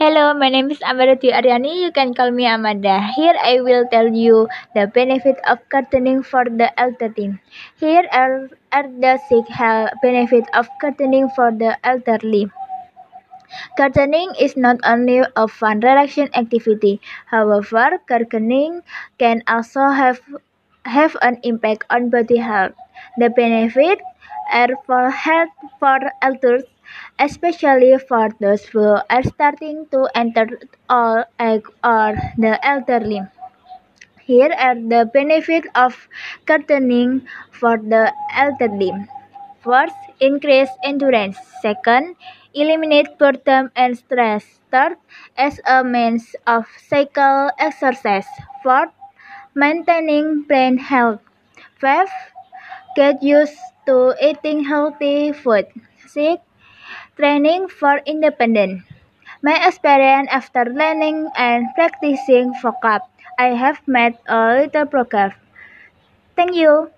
Hello, my name is Amanda Dwi Aryani. You can call me Amanda. Here I will tell you the benefit of curtaining for the elderly. Here are, are the six health benefits of curtaining for the elderly. Gardening is not only a fun, relaxing activity. However, gardening can also have have an impact on body health. The benefits are for health for elders especially for those who are starting to enter age or the elderly. Here are the benefits of gardening for the elderly. First, increase endurance. Second, eliminate boredom and stress. Third, as a means of cycle exercise. Fourth, maintaining brain health. Fifth, get used to eating healthy food. Sixth, Training for independence. My experience after learning and practicing vocab, I have made a little progress. Thank you.